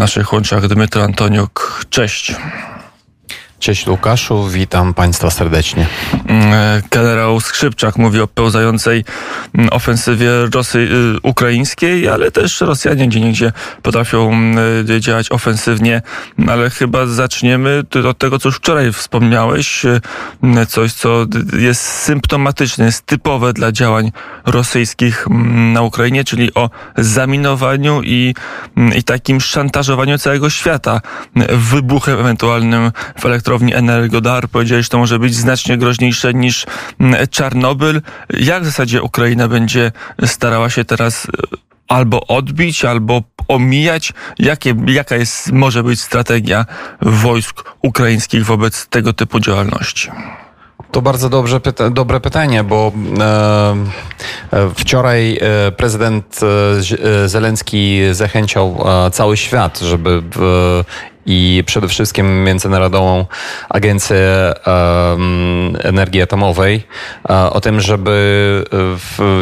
naszych łączach Dmytro Antoniuk. Cześć. Cześć Łukaszu, witam Państwa serdecznie. Mm, generał Skrzypczak mówi o pełzającej mm, ofensywie Rosy y, ukraińskiej, ale też Rosjanie gdzie niegdzie potrafią mm, y, działać ofensywnie, ale chyba zaczniemy od tego, co już wczoraj wspomniałeś, y, coś, co jest symptomatyczne, jest typowe dla działań rosyjskich na Ukrainie, czyli o zaminowaniu i, i takim szantażowaniu całego świata wybuchem ewentualnym w elektronice elektrowni Energodar. Powiedziałeś, że to może być znacznie groźniejsze niż mm, Czarnobyl. Jak w zasadzie Ukraina będzie starała się teraz e, albo odbić, albo omijać? Jakie, jaka jest, może być strategia wojsk ukraińskich wobec tego typu działalności? To bardzo dobrze, pyta dobre pytanie, bo e, e wczoraj e, prezydent Zelenski zachęciał cały świat, żeby i przede wszystkim Międzynarodową Agencję Energii Atomowej o tym, żeby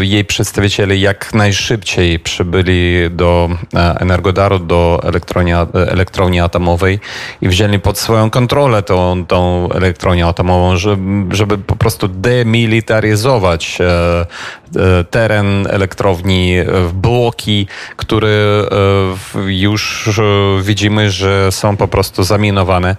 jej przedstawiciele jak najszybciej przybyli do e, Energodaru, do elektrowni, elektrowni atomowej i wzięli pod swoją kontrolę tą, tą elektrownię atomową, żeby, żeby po prostu demilitaryzować e, e, teren elektrowni, bloki, które już widzimy, że są po prostu zaminowane.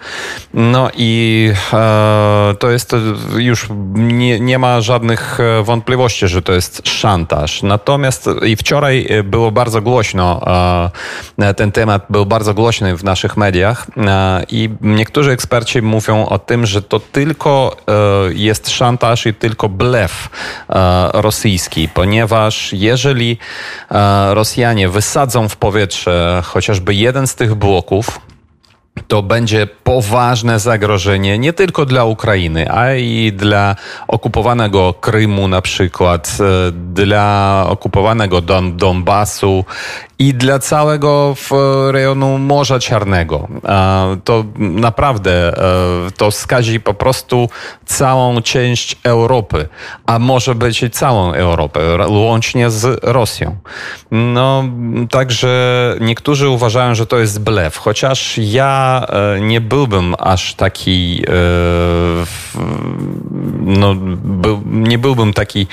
No i e, to jest już nie, nie ma żadnych e, wątpliwości, że to jest szantaż. Natomiast i wczoraj było bardzo głośno, e, ten temat był bardzo głośny w naszych mediach e, i niektórzy eksperci mówią o tym, że to tylko e, jest szantaż i tylko blef e, ponieważ jeżeli Rosjanie wysadzą w powietrze chociażby jeden z tych bloków, to będzie poważne zagrożenie nie tylko dla Ukrainy, a i dla okupowanego Krymu na przykład, e, dla okupowanego Don Donbasu i dla całego rejonu Morza Czarnego. To naprawdę e, to skazi po prostu całą część Europy, a może być i całą Europę, łącznie z Rosją. No, także niektórzy uważają, że to jest blef, chociaż ja e, nie byłbym aż taki, e, no, nie byłbym taki.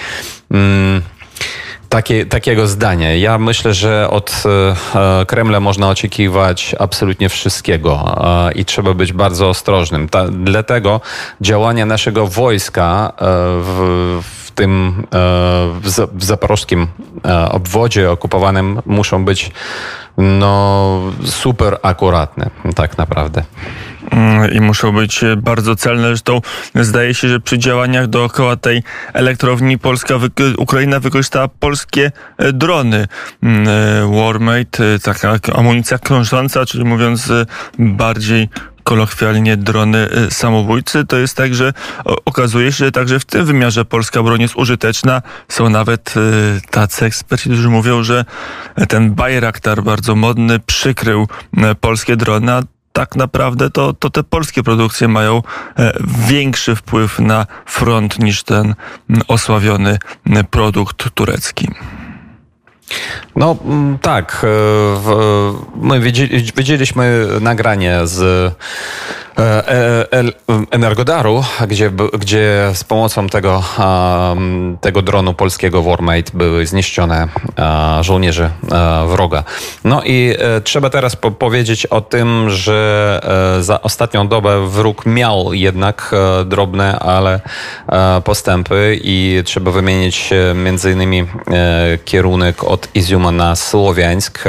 Takie, takiego zdania. Ja myślę, że od e, Kremla można oczekiwać absolutnie wszystkiego e, i trzeba być bardzo ostrożnym. Ta, dlatego działania naszego wojska e, w, w tym w, zaporożskim obwodzie okupowanym muszą być no, super akuratne, tak naprawdę. Mm, i muszą być bardzo celne. Zresztą zdaje się, że przy działaniach dookoła tej elektrowni Polska, Ukraina wykorzystała polskie e, drony. Mm, e, Warmate, e, taka amunicja krążąca, czyli mówiąc bardziej kolokwialnie drony samobójcy. To jest tak, że okazuje się, że także w tym wymiarze polska broń jest użyteczna. Są nawet tacy eksperci, którzy mówią, że ten Bayraktar bardzo modny przykrył polskie drony, a tak naprawdę to, to te polskie produkcje mają e, większy wpływ na front niż ten osławiony produkt turecki. No tak, e, my widzieliśmy nagranie z E, e, Energodaru, gdzie, gdzie z pomocą tego, tego dronu polskiego Warmate były zniszczone żołnierze wroga. No i e, trzeba teraz powiedzieć o tym, że za ostatnią dobę wróg miał jednak drobne, ale postępy i trzeba wymienić między innymi kierunek od Iziuma na Słowiańsk.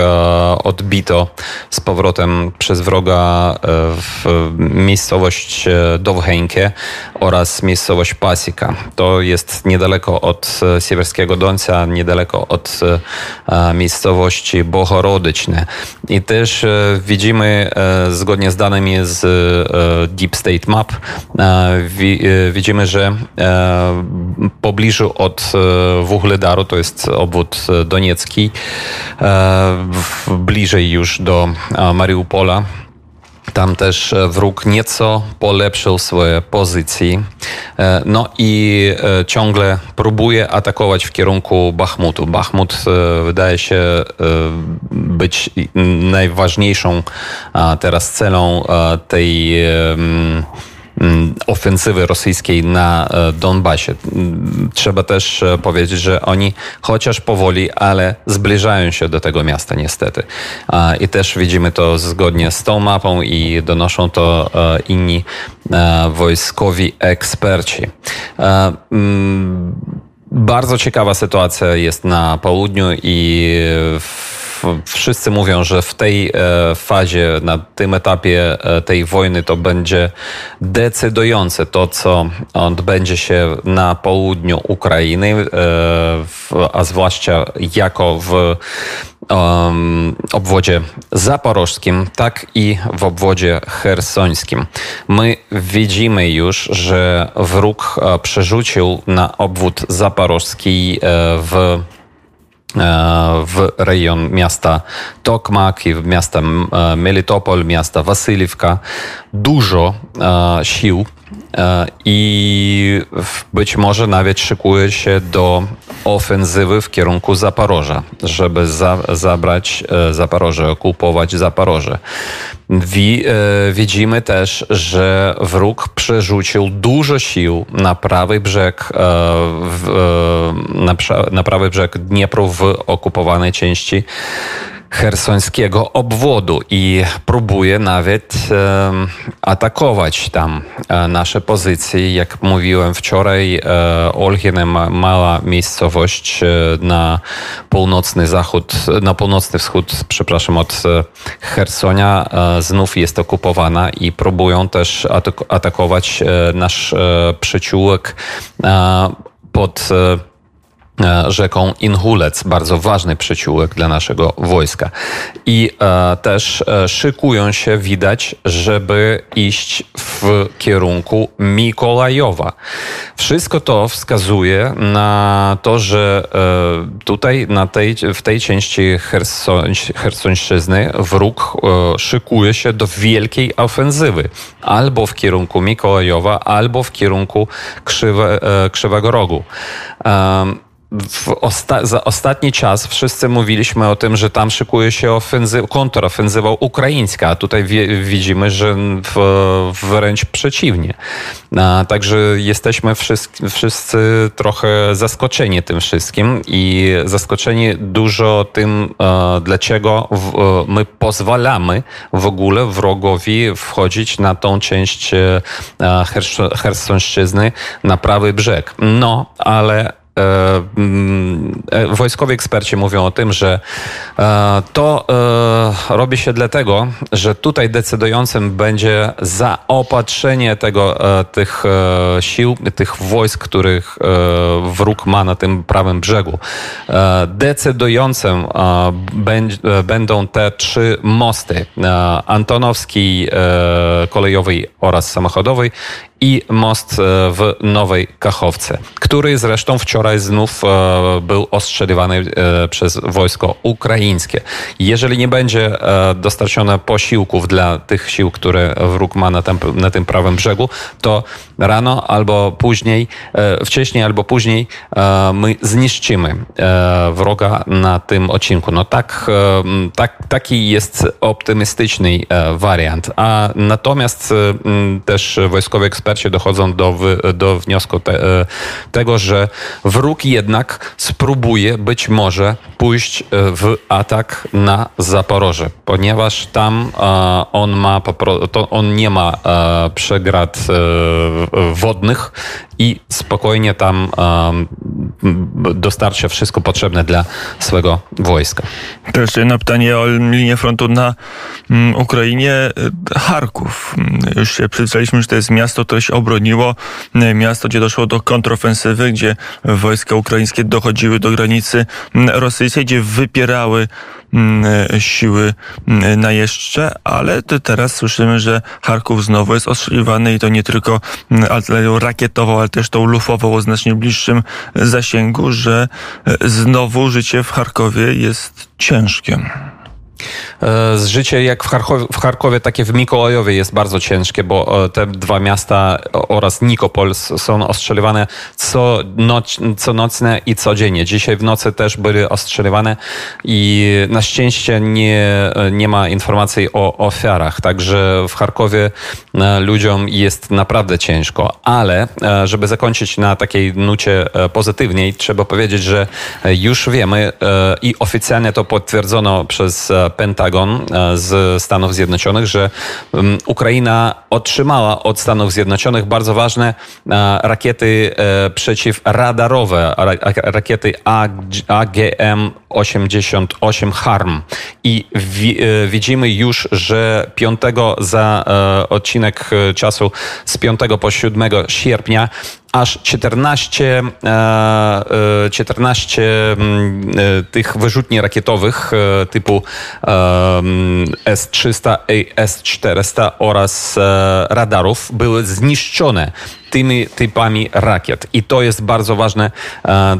Odbito z powrotem przez wroga w miejscowość e, Dowhenke oraz miejscowość Pasika. To jest niedaleko od e, Siewierskiego Dońca, niedaleko od e, miejscowości Bohorodyczne. I też widzimy, zgodnie z danymi z Deep State Map, widzimy, że pobliżu od Wuchledaru, to jest obwód doniecki, bliżej już do Mariupola, Tam też wróg nieco polepszył swoje pozycje. No i ciągle próbuje atakować w kierunku Bachmutu. Bachmut wydaje się być najważniejszą teraz celą tej ofensywy rosyjskiej na e, Donbasie. Mm, trzeba też e, powiedzieć, że oni chociaż powoli, ale zbliżają się do tego miasta niestety. I też widzimy to zgodnie z tą mapą i donoszą to e, inni wojskowi eksperci. Mm, bardzo ciekawa sytuacja jest na południu i w wszyscy mówią, że w tej e, fazie, na tym etapie e, tej wojny to będzie decydujące to, co odbędzie się na południu Ukrainy, e, a zwłaszcza jako w obwodzie zaporożskim, tak i w obwodzie hersońskim. My widzimy już, że wróg przerzucił na obwód zaporożski w w rejon miasta Tokmak i miasta e, Melitopol, miasta Wasylivka. Dużo e, sił i być może nawet szykuje się do ofensywy w kierunku Zaporoża, żeby za, zabrać Zaporoże, okupować Zaporoże. Wi, widzimy też, że wróg przerzucił dużo sił na prawy brzeg, na, na prawy brzeg Dniepru w okupowanej części hersońskiego obwodu i próbuje nawet e, atakować tam e, nasze pozycje. Jak mówiłem wczoraj, e, ma, mała miejscowość e, na północny zachód, na północny wschód, przepraszam, od e, Hersonia e, znów jest okupowana i próbują też atak atakować nasz przyciółek pod E, rzeką Inhulec, bardzo ważny przyciółek dla naszego wojska. I e, też e, szykują się, widać, żeby iść w kierunku Mikołajowa. Wszystko to wskazuje na to, że e, tutaj na tej, w tej części Hersońszczyzny wróg e, szykuje się do wielkiej ofensywy. Albo w kierunku Mikołajowa, albo w kierunku Krzywe, e, Krzywego Rogu osta za ostatni czas wszyscy mówiliśmy o tym, że tam szykuje się ofenzy kontrofensywa ukraińska, a tutaj widzimy, że w, wręcz przeciwnie. A, także jesteśmy wszyscy, wszyscy trochę zaskoczeni tym wszystkim i zaskoczeni dużo tym, e, dlaczego w, e, my pozwalamy w ogóle wrogowi wchodzić na tą część e, Hersonszczyzny, na prawy brzeg. No, ale wojskowi eksperci mówią o tym, że e, to robi się dlatego, że tutaj decydującym będzie zaopatrzenie tego, tych sił, tych wojsk, których wróg ma na tym prawym brzegu. Decydującym będą te trzy mosty. Antonowski, kolejowej oraz samochodowej i most e, w Nowej Kachowce, który zresztą wczoraj znów e, był ostrzeliwany e, przez wojsko ukraińskie. Jeżeli nie będzie dostarczone posiłków dla tych sił, które wróg ma na tym, na tym prawym brzegu, to rano albo później, wcześniej albo później my zniszczymy wroga na tym odcinku. No tak, tak, taki jest optymistyczny wariant. A natomiast też wojskowe eksperci eksperci dochodzą do, do wniosku te, e, tego, że wróg jednak spróbuje być może pójść e, w atak na Zaporoże, ponieważ tam e, on ma, on nie ma przegrad wodnych i spokojnie tam dostarcza wszystko potrzebne dla swego wojska. To jeszcze jedno pytanie o linię frontu na mm, Ukrainie. Charków. Już się przyzwyczailiśmy, że to jest miasto, które się obroniło. Miasto, gdzie doszło do kontrofensywy, gdzie wojska ukraińskie dochodziły do granicy rosyjskiej, gdzie wypierały siły mm, najeźdźcze, ale teraz słyszymy, że Charków znowu jest ostrzeliwany i to nie tylko mm, artylerią rakietową, ale też tą lufową o znacznie bliższym zasięgu, że e, znowu życie w Charkowie jest ciężkie. E, życie jak w Charkowie, w Charkowie, takie w Mikołajowie jest bardzo ciężkie, bo e, te dwa miasta oraz Nikopol są ostrzeliwane co, noc, co nocne i codziennie. Dzisiaj w nocy też były ostrzeliwane i na szczęście nie, nie ma informacji o ofiarach, także w Charkowie e, ludziom jest naprawdę ciężko, ale żeby zakończyć na takiej nucie pozytywniej, trzeba powiedzieć, że już wiemy i oficjalnie to potwierdzono przez Pentagon e, z Stanów Zjednoczonych, że mm, Ukraina otrzymała od Stanów Zjednoczonych bardzo ważne e, rakiety e, przeciwradarowe, rakiety AGM-88 HARM. I widzimy już, że 5 za odcinek czasu z 5 po 7 sierpnia aż 14, 14 e, e, mm, e, tych wyrzutni rakietowych typu S-300 i S-400 oraz radarów były zniszczone tymi typami rakiet. I to jest bardzo ważne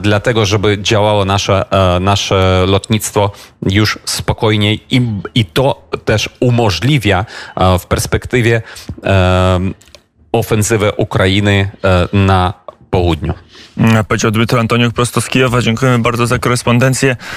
dlatego, żeby działało nasze, nasze lotnictwo już spokojniej i, i to też umożliwia w perspektywie ofensywę Ukrainy e, na południu. Powiedział Dmytro Antoniuk prosto z Kijowa. Dziękujemy bardzo za korespondencję.